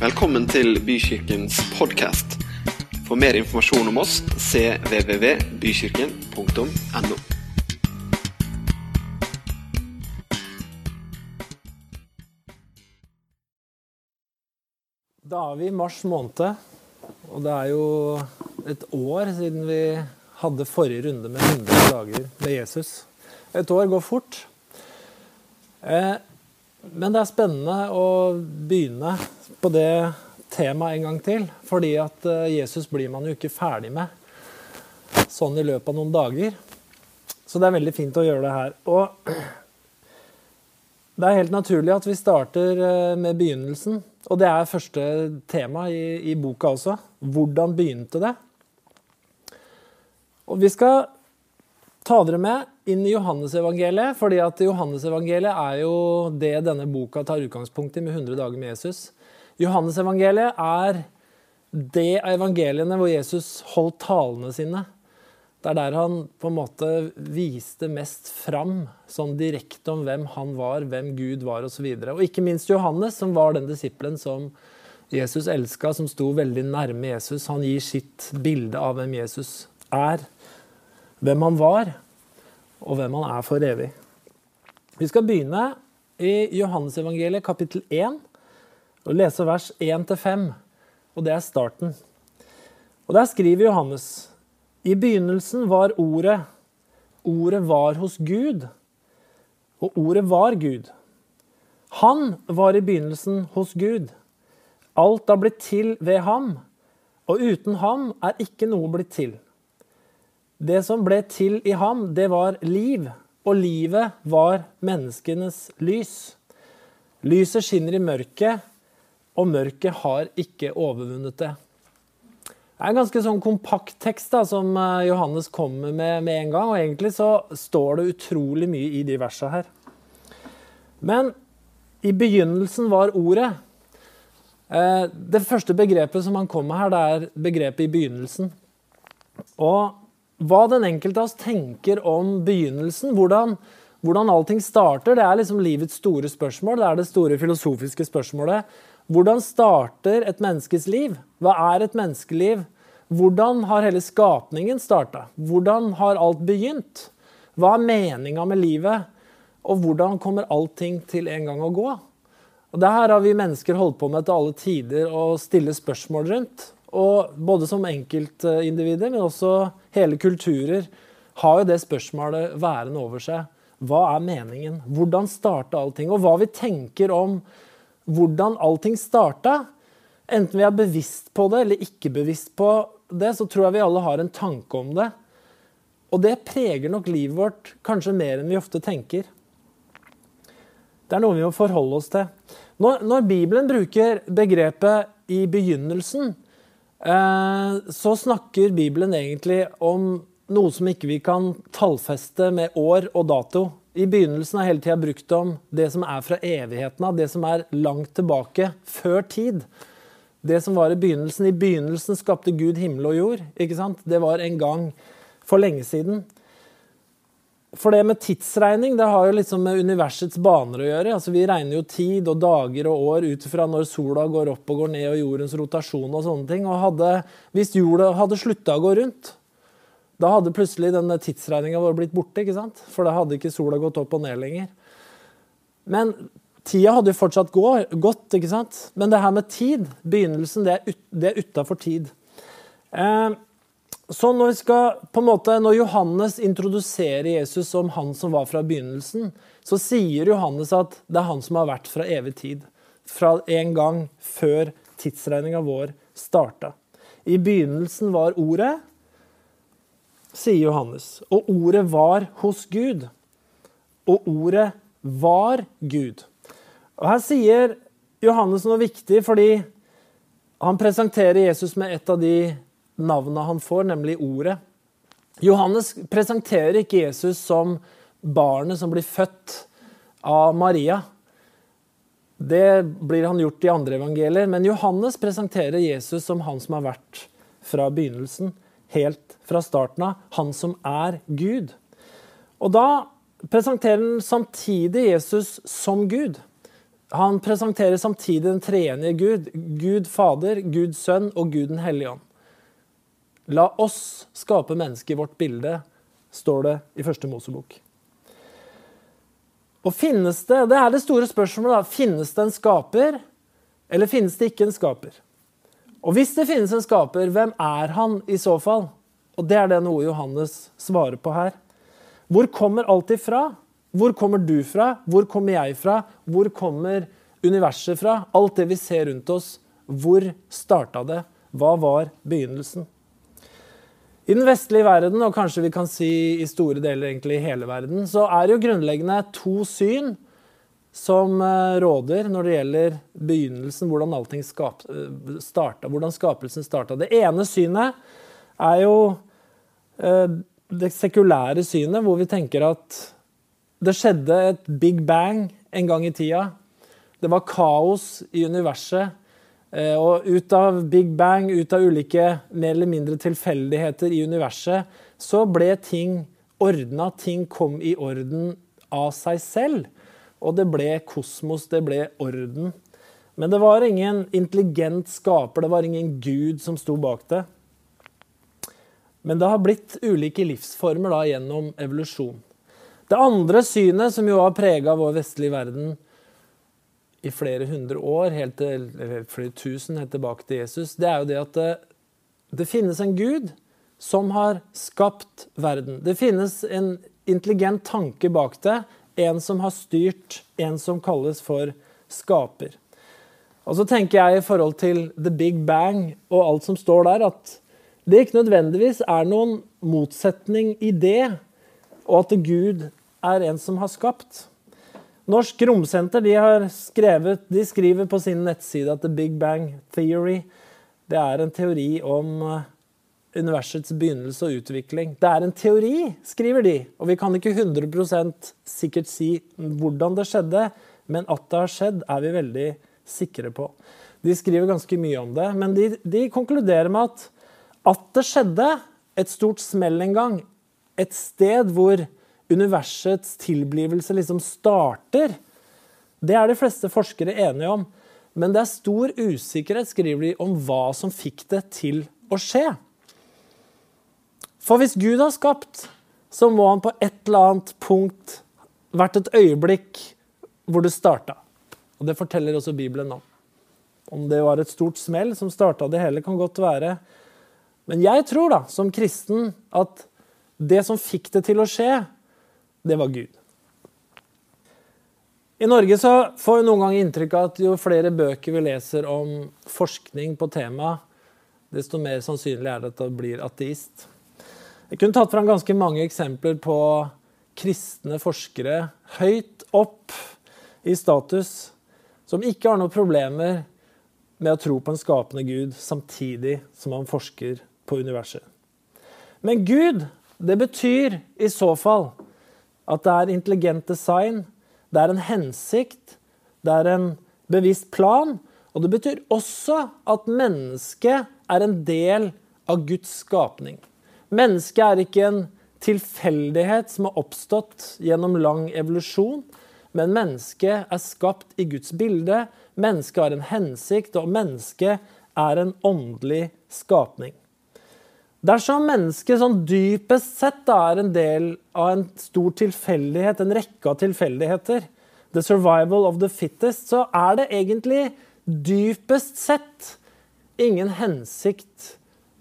Velkommen til Bykirkens podkast. For mer informasjon om oss cvvvbykirken.no. Da er vi i mars måned, og det er jo et år siden vi hadde forrige runde med 100 dager med Jesus. Et år går fort. Eh, men det er spennende å begynne på det temaet en gang til. Fordi at eh, Jesus blir man jo ikke ferdig med sånn i løpet av noen dager. Så det er veldig fint å gjøre det her. Og det er helt naturlig at vi starter eh, med begynnelsen. Og det er første tema i, i boka også. Hvordan begynte det? Og vi skal ta dere med inn i Johannesevangeliet, fordi at Johannesevangeliet er jo det denne boka tar utgangspunkt i med 100 dager med Jesus. Johannesevangeliet er det av evangeliene hvor Jesus holdt talene sine. Det er der han på en måte viste mest fram sånn direkte om hvem han var, hvem Gud var osv. Og, så og ikke minst Johannes, som var den disippelen som Jesus elska, som sto veldig nærme Jesus. Han gir sitt bilde av hvem Jesus er, hvem han var, og hvem han er for evig. Vi skal begynne i Johannesevangeliet kapittel 1 og lese vers 1-5. Og det er starten. Og Der skriver Johannes i begynnelsen var Ordet. Ordet var hos Gud, og Ordet var Gud. Han var i begynnelsen hos Gud. Alt har blitt til ved ham, og uten ham er ikke noe blitt til. Det som ble til i ham, det var liv, og livet var menneskenes lys. Lyset skinner i mørket, og mørket har ikke overvunnet det. Det er en ganske sånn kompakt tekst da, som eh, Johannes kommer med med en gang. Og egentlig så står det utrolig mye i de versene her. Men i begynnelsen var ordet. Eh, det første begrepet som han kom med her, det er begrepet 'i begynnelsen'. Og hva den enkelte av oss tenker om begynnelsen, hvordan, hvordan allting starter, det er liksom livets store spørsmål. Det er det store filosofiske spørsmålet. Hvordan starter et menneskes liv? Hva er et menneskeliv? Hvordan har hele skapningen starta? Hvordan har alt begynt? Hva er meninga med livet? Og hvordan kommer allting til en gang å gå? Og Det her har vi mennesker holdt på med til alle tider å stille spørsmål rundt. Og Både som enkeltindivider, men også hele kulturer har jo det spørsmålet værende over seg. Hva er meningen? Hvordan starta allting? Og hva vi tenker om hvordan allting starta. Enten vi er bevisst på det eller ikke bevisst på det, så tror jeg vi alle har en tanke om det. Og det preger nok livet vårt kanskje mer enn vi ofte tenker. Det er noe vi må forholde oss til. Når, når Bibelen bruker begrepet 'i begynnelsen', så snakker Bibelen egentlig om noe som ikke vi kan tallfeste med år og dato i begynnelsen har hele tida brukt om det som er fra evigheten av, det som er langt tilbake, før tid. Det som var i begynnelsen. I begynnelsen skapte Gud himmel og jord. ikke sant? Det var en gang for lenge siden. For det med tidsregning det har jo liksom med universets baner å gjøre. Altså Vi regner jo tid og dager og år ut fra når sola går opp og går ned, og jordens rotasjon og sånne ting. Og hadde, Hvis jorda hadde slutta å gå rundt, da hadde plutselig denne tidsregninga vår blitt borte, ikke sant? for da hadde ikke sola gått opp og ned lenger. Men tida hadde jo fortsatt gått, ikke sant? Men det her med tid, begynnelsen, det er, ut, er utafor tid. Eh, så når, skal, måte, når Johannes introduserer Jesus som han som var fra begynnelsen, så sier Johannes at det er han som har vært fra evig tid. Fra en gang før tidsregninga vår starta. I begynnelsen var Ordet, sier Johannes. Og ordet var hos Gud. Og ordet var Gud. Og Her sier Johannes noe viktig, fordi han presenterer Jesus med et av de navnene han får, nemlig Ordet. Johannes presenterer ikke Jesus som barnet som blir født av Maria. Det blir han gjort i andre evangelier, men Johannes presenterer Jesus som han som har vært fra begynnelsen helt fra starten av, han som er Gud. Og da presenterer han samtidig Jesus som Gud. Han presenterer samtidig den treenige Gud. Gud Fader, Gud Sønn og Gud den hellige ånd. La oss skape mennesket i vårt bilde, står det i første Mosebok. Og finnes det Det er det store spørsmålet. da, Finnes det en skaper, eller finnes det ikke en skaper? Og hvis det finnes en skaper, hvem er han i så fall? Og det er det noe Johannes svarer på her. Hvor kommer alt ifra? Hvor kommer du fra? Hvor kommer jeg fra? Hvor kommer universet fra? Alt det vi ser rundt oss. Hvor starta det? Hva var begynnelsen? I den vestlige verden, og kanskje vi kan si i store deler egentlig i hele verden, så er det jo grunnleggende to syn som eh, råder når det gjelder begynnelsen, hvordan allting starta, hvordan skapelsen starta. Det ene synet er jo eh, det sekulære synet, hvor vi tenker at det skjedde et big bang en gang i tida. Det var kaos i universet. Eh, og ut av big bang, ut av ulike mer eller mindre tilfeldigheter i universet, så ble ting ordna. Ting kom i orden av seg selv. Og det ble kosmos, det ble orden. Men det var ingen intelligent skaper, det var ingen gud som sto bak det. Men det har blitt ulike livsformer da, gjennom evolusjon. Det andre synet, som jo har prega vår vestlige verden i flere hundre år, helt til, flere tusen helt tilbake til Jesus, det er jo det at det, det finnes en gud som har skapt verden. Det finnes en intelligent tanke bak det. En som har styrt, en som kalles for skaper. Og så tenker jeg i forhold til the big bang og alt som står der, at det ikke nødvendigvis er noen motsetning i det, og at Gud er en som har skapt. Norsk Romsenter de skrevet, de skriver på sin nettside at The Big Bang Theory det er en teori om eh, universets begynnelse og utvikling. Det er en teori, skriver de, og vi kan ikke 100 sikkert si hvordan det skjedde, men at det har skjedd, er vi veldig sikre på. De skriver ganske mye om det, men de, de konkluderer med at at det skjedde et stort smell en gang, et sted hvor universets tilblivelse liksom starter, det er de fleste forskere enige om. Men det er stor usikkerhet, skriver de, om hva som fikk det til å skje. For hvis Gud har skapt, så må han på et eller annet punkt vært et øyeblikk hvor det starta. Og det forteller også Bibelen om. Om det var et stort smell som starta det hele, kan godt være. Men jeg tror, da, som kristen, at det som fikk det til å skje, det var Gud. I Norge så får vi noen ganger inntrykk av at jo flere bøker vi leser om forskning på temaet, desto mer sannsynlig er det at det blir ateist. Jeg kunne tatt fram ganske mange eksempler på kristne forskere høyt opp i status som ikke har noen problemer med å tro på en skapende Gud samtidig som han forsker på universet. Men Gud, det betyr i så fall at det er intelligent design, det er en hensikt, det er en bevisst plan. Og det betyr også at mennesket er en del av Guds skapning. Mennesket er ikke en tilfeldighet som har oppstått gjennom lang evolusjon, men mennesket er skapt i Guds bilde. Mennesket har en hensikt, og mennesket er en åndelig skapning. Dersom mennesket sånn dypest sett da, er en del av en stor tilfeldighet, en rekke av tilfeldigheter, the survival of the fittest, så er det egentlig dypest sett ingen hensikt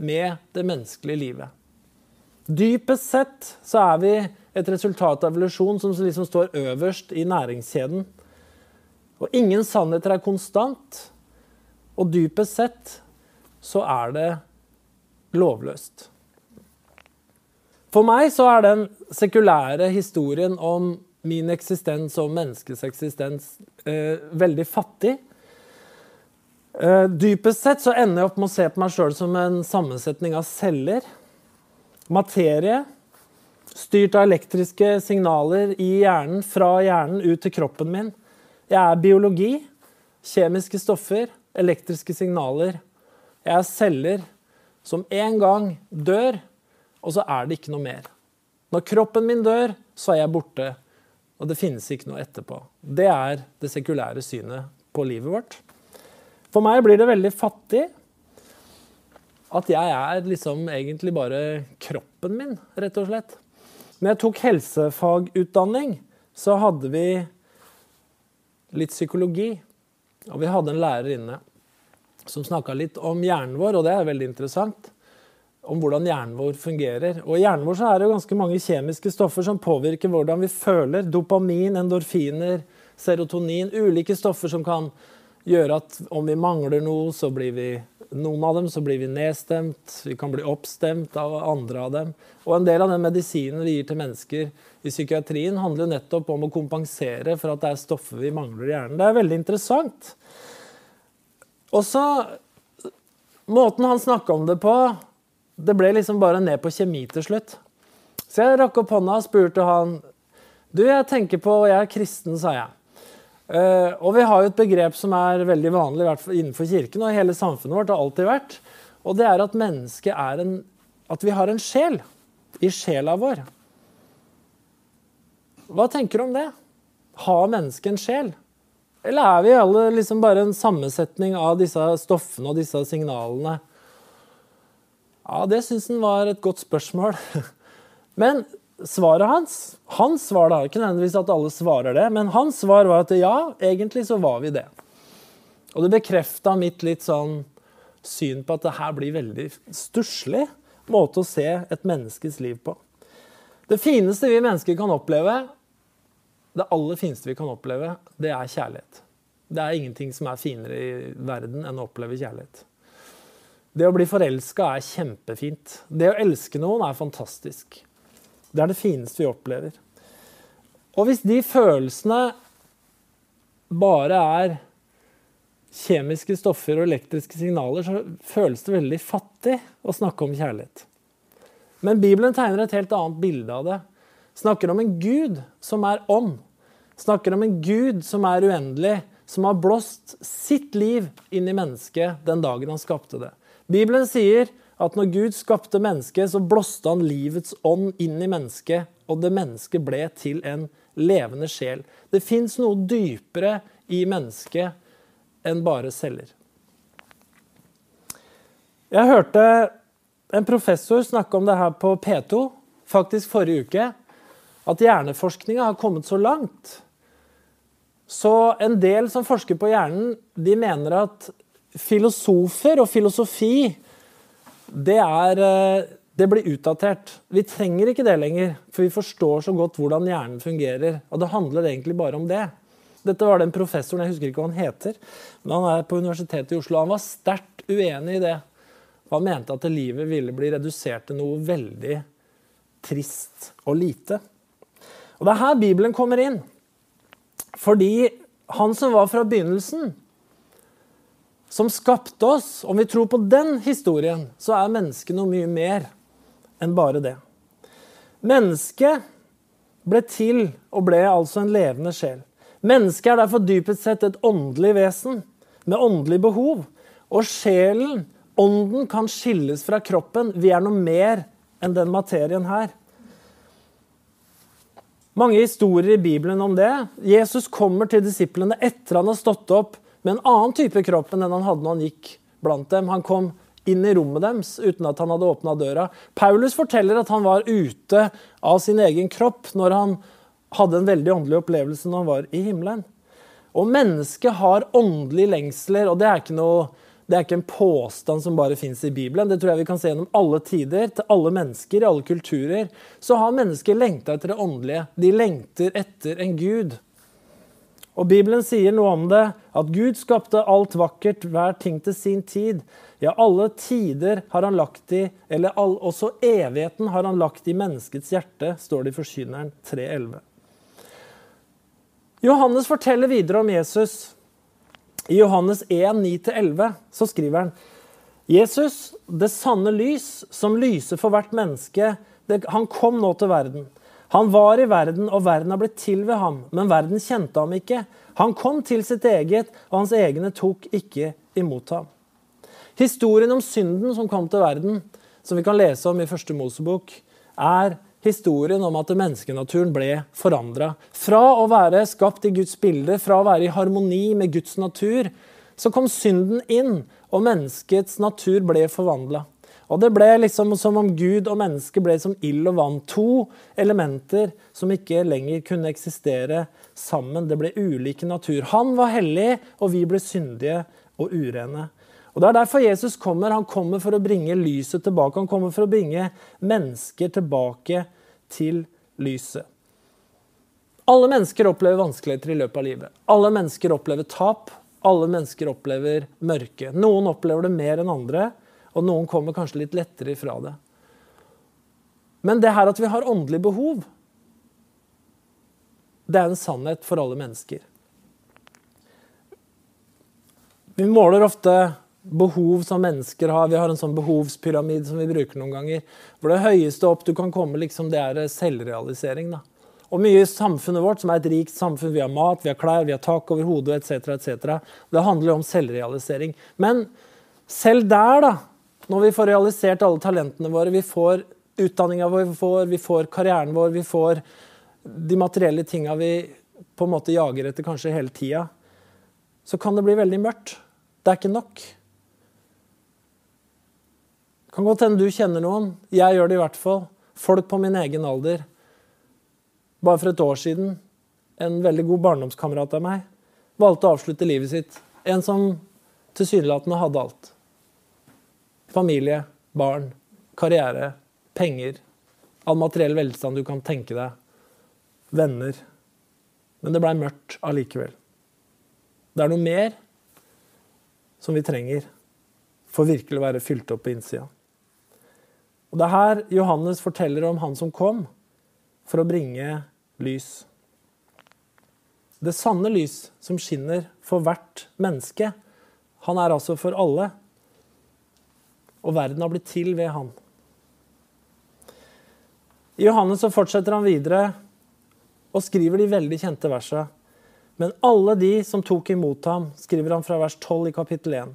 med det menneskelige livet. Dypest sett så er vi et resultat av evolusjon som liksom står øverst i næringskjeden. Og ingen sannheter er konstant. Og dypest sett så er det lovløst. For meg så er den sekulære historien om min eksistens og menneskets eksistens eh, veldig fattig. Eh, dypest sett så ender jeg opp med å se på meg sjøl som en sammensetning av celler. Materie. Styrt av elektriske signaler i hjernen, fra hjernen ut til kroppen min. Jeg er biologi. Kjemiske stoffer. Elektriske signaler. Jeg er celler som en gang dør, og så er det ikke noe mer. Når kroppen min dør, så er jeg borte. og det finnes ikke noe etterpå. Det er det sekulære synet på livet vårt. For meg blir det veldig fattig at jeg er liksom egentlig bare kroppen min, rett og slett. Når jeg tok helsefagutdanning, så hadde vi litt psykologi. Og vi hadde en lærer inne som snakka litt om hjernen vår, og det er veldig interessant. Om hvordan hjernen vår fungerer. Og I hjernen vår så er det jo ganske mange kjemiske stoffer som påvirker hvordan vi føler. Dopamin, endorfiner, serotonin. Ulike stoffer som kan gjøre at om vi mangler noe, så blir vi noen av dem så blir vi nedstemt, vi kan bli oppstemt av andre av dem. Og en del av den medisinen vi gir til mennesker i psykiatrien, handler nettopp om å kompensere for at det er stoffer vi mangler i hjernen. Det er veldig interessant. Og så Måten han snakka om det på, det ble liksom bare ned på kjemi til slutt. Så jeg rakk opp hånda og spurte han Du, jeg tenker på og Jeg er kristen, sa jeg. Uh, og vi har jo et begrep som er veldig vanlig innenfor kirken og hele samfunnet vårt. har alltid vært, Og det er at mennesket er en At vi har en sjel i sjela vår. Hva tenker du om det? Har mennesket en sjel? Eller er vi alle liksom bare en sammensetning av disse stoffene og disse signalene? Ja, Det syns han var et godt spørsmål. Men svaret hans Hans svar da, ikke nødvendigvis at alle svarer det, men hans svar var at ja, egentlig så var vi det. Og det bekrefta mitt litt sånn syn på at det her blir veldig stusslig måte å se et menneskes liv på. Det fineste vi mennesker kan oppleve, det aller fineste vi kan oppleve, det er kjærlighet. Det er ingenting som er finere i verden enn å oppleve kjærlighet. Det å bli forelska er kjempefint. Det å elske noen er fantastisk. Det er det fineste vi opplever. Og hvis de følelsene bare er kjemiske stoffer og elektriske signaler, så føles det veldig fattig å snakke om kjærlighet. Men Bibelen tegner et helt annet bilde av det. Snakker om en Gud som er ånd. Snakker om en Gud som er uendelig, som har blåst sitt liv inn i mennesket den dagen han skapte det. Bibelen sier at når Gud skapte mennesket, så blåste han livets ånd inn i mennesket, og det mennesket ble til en levende sjel. Det fins noe dypere i mennesket enn bare celler. Jeg hørte en professor snakke om det her på P2 faktisk forrige uke. At hjerneforskninga har kommet så langt. Så en del som forsker på hjernen, de mener at filosofer og filosofi det, er, eh, det blir utdatert. Vi trenger ikke det lenger, for vi forstår så godt hvordan hjernen fungerer. Og det handler egentlig bare om det. Dette var den professoren, jeg husker ikke hva han heter, men han er på Universitetet i Oslo. Han var sterkt uenig i det. Han mente at livet ville bli redusert til noe veldig trist og lite. Og det er her Bibelen kommer inn. Fordi han som var fra begynnelsen, som skapte oss, om vi tror på den historien, så er mennesket noe mye mer enn bare det. Mennesket ble til og ble altså en levende sjel. Mennesket er derfor dypest sett et åndelig vesen med åndelig behov. Og sjelen, ånden, kan skilles fra kroppen. Vi er noe mer enn den materien her. Mange historier i Bibelen om det. Jesus kommer til disiplene etter han har stått opp med en annen type kropp enn den han hadde når han gikk blant dem. Han kom inn i rommet deres uten at han hadde åpna døra. Paulus forteller at han var ute av sin egen kropp når han hadde en veldig åndelig opplevelse når han var i himmelen. Og mennesket har åndelige lengsler, og det er ikke noe det er ikke en påstand som bare fins i Bibelen. Det tror jeg vi kan se gjennom alle tider, til alle mennesker, i alle kulturer. Så har mennesker lengta etter det åndelige. De lengter etter en gud. Og Bibelen sier noe om det, at Gud skapte alt vakkert, hver ting til sin tid. Ja, alle tider har han lagt i, eller all, også evigheten har han lagt i menneskets hjerte, står det i Forsyneren 3.11. Johannes forteller videre om Jesus. I Johannes 1, 9-11 så skriver han Jesus, det sanne lys, som lyser for hvert menneske, det, han kom nå til verden. Han var i verden, og verden har blitt til ved ham, men verden kjente ham ikke. Han kom til sitt eget, og hans egne tok ikke imot ham. Historien om synden som kom til verden, som vi kan lese om i første Mosebok, er historien om at menneskenaturen ble forandra. Fra å være skapt i Guds bilde, fra å være i harmoni med Guds natur, så kom synden inn, og menneskets natur ble forvandla. Og det ble liksom som om Gud og mennesket ble som ild og vann. To elementer som ikke lenger kunne eksistere sammen. Det ble ulike natur. Han var hellig, og vi ble syndige og urene. Og Det er derfor Jesus kommer. Han kommer for å bringe lyset tilbake. Han kommer for å bringe mennesker tilbake til lyset. Alle mennesker opplever vanskeligheter i løpet av livet. Alle mennesker opplever tap. Alle mennesker opplever mørke. Noen opplever det mer enn andre og noen kommer kanskje litt lettere ifra det. Men det her at vi har åndelig behov, det er en sannhet for alle mennesker. Vi måler ofte behov som mennesker har. Vi har en sånn behovspyramide som vi bruker noen ganger. Hvor det høyeste opp du kan komme, liksom, det er selvrealisering. da. Og mye i samfunnet vårt, som er et rikt samfunn, vi har mat, vi har klær, vi har tak over hodet etc., etc. Det handler jo om selvrealisering. Men selv der, da, når vi får realisert alle talentene våre, vi får utdanninga vår, vi får, vi får karrieren vår, vi får de materielle tinga vi på en måte jager etter kanskje hele tida, så kan det bli veldig mørkt. Det er ikke nok. Kan godt hende du kjenner noen. Jeg gjør det i hvert fall. Folk på min egen alder. Bare for et år siden, en veldig god barndomskamerat av meg, valgte å avslutte livet sitt. En som tilsynelatende hadde alt. Familie, barn, karriere, penger. All materiell velstand du kan tenke deg. Venner. Men det blei mørkt allikevel. Det er noe mer som vi trenger for virkelig å være fylt opp på innsida. Og Det er her Johannes forteller om han som kom for å bringe lys. Det sanne lys som skinner for hvert menneske. Han er altså for alle og verden har blitt til ved han. I Johannes så fortsetter han videre og skriver de veldig kjente versene. Men alle de som tok imot ham, skriver han fra vers 12 i kapittel 1.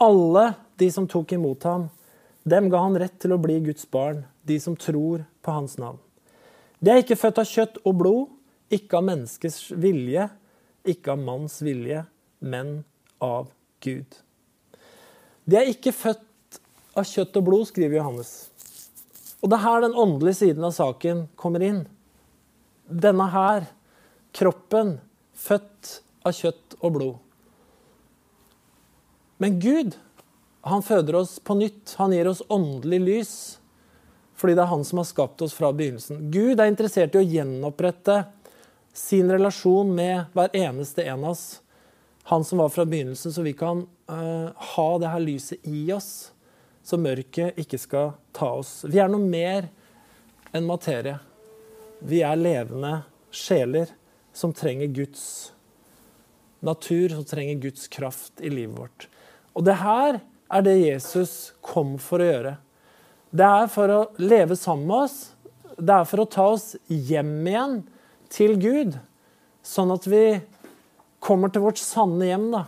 Alle de som tok imot ham, dem ga han rett til å bli Guds barn, de som tror på hans navn. De er ikke født av kjøtt og blod, ikke av menneskers vilje, ikke av manns vilje, men av Gud. De er ikke født av kjøtt og blod, skriver Johannes. Og det er her den åndelige siden av saken kommer inn. Denne her, kroppen, født av kjøtt og blod. Men Gud, han føder oss på nytt. Han gir oss åndelig lys. Fordi det er han som har skapt oss fra begynnelsen. Gud er interessert i å gjenopprette sin relasjon med hver eneste en av oss. Han som var fra begynnelsen, så vi kan uh, ha det her lyset i oss så mørket ikke skal ta oss. Vi er noe mer enn materie. Vi er levende sjeler som trenger Guds natur, som trenger Guds kraft i livet vårt. Og det her er det Jesus kom for å gjøre. Det er for å leve sammen med oss. Det er for å ta oss hjem igjen til Gud, sånn at vi kommer til vårt sanne hjem, da,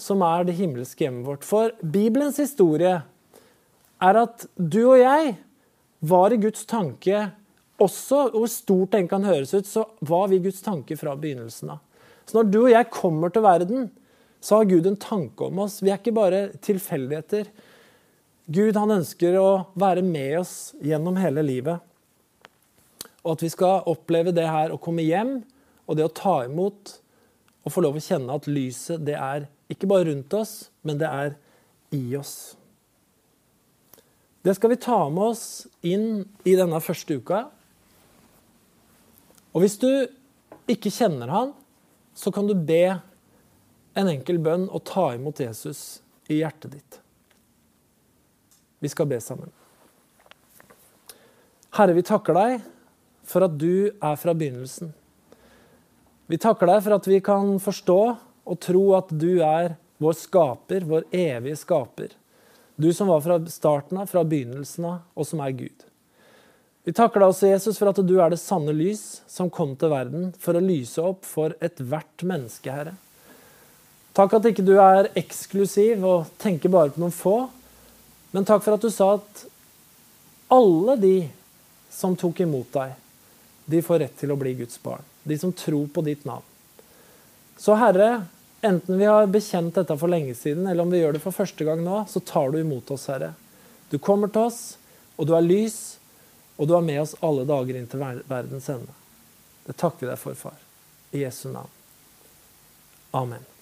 som er det himmelske hjemmet vårt. For Bibelens historie er at du og jeg var i Guds tanke også, hvor stort den kan høres ut, så var vi Guds tanke fra begynnelsen av. Så når du og jeg kommer til verden, så har Gud en tanke om oss. Vi er ikke bare tilfeldigheter. Gud han ønsker å være med oss gjennom hele livet. Og at vi skal oppleve det her å komme hjem, og det å ta imot og få lov å kjenne at lyset det er ikke bare rundt oss, men det er i oss. Det skal vi ta med oss inn i denne første uka. Og hvis du ikke kjenner han, så kan du be en enkel bønn og ta imot Jesus i hjertet ditt. Vi skal be sammen. Herre, vi takker deg for at du er fra begynnelsen. Vi takker deg for at vi kan forstå og tro at du er vår skaper, vår evige skaper. Du som var fra starten av, fra begynnelsen av, og som er Gud. Vi takker deg også, Jesus, for at du er det sanne lys som kom til verden for å lyse opp for ethvert menneske, Herre. Takk at ikke du er eksklusiv og tenker bare på noen få, men takk for at du sa at alle de som tok imot deg, de får rett til å bli Guds barn. De som tror på ditt navn. Så Herre, enten vi har bekjent dette for lenge siden, eller om vi gjør det for første gang nå, så tar du imot oss, Herre. Du kommer til oss, og du er lys, og du er med oss alle dager inn til verdens ende. Det takker vi deg for, far. I Jesu navn. Amen.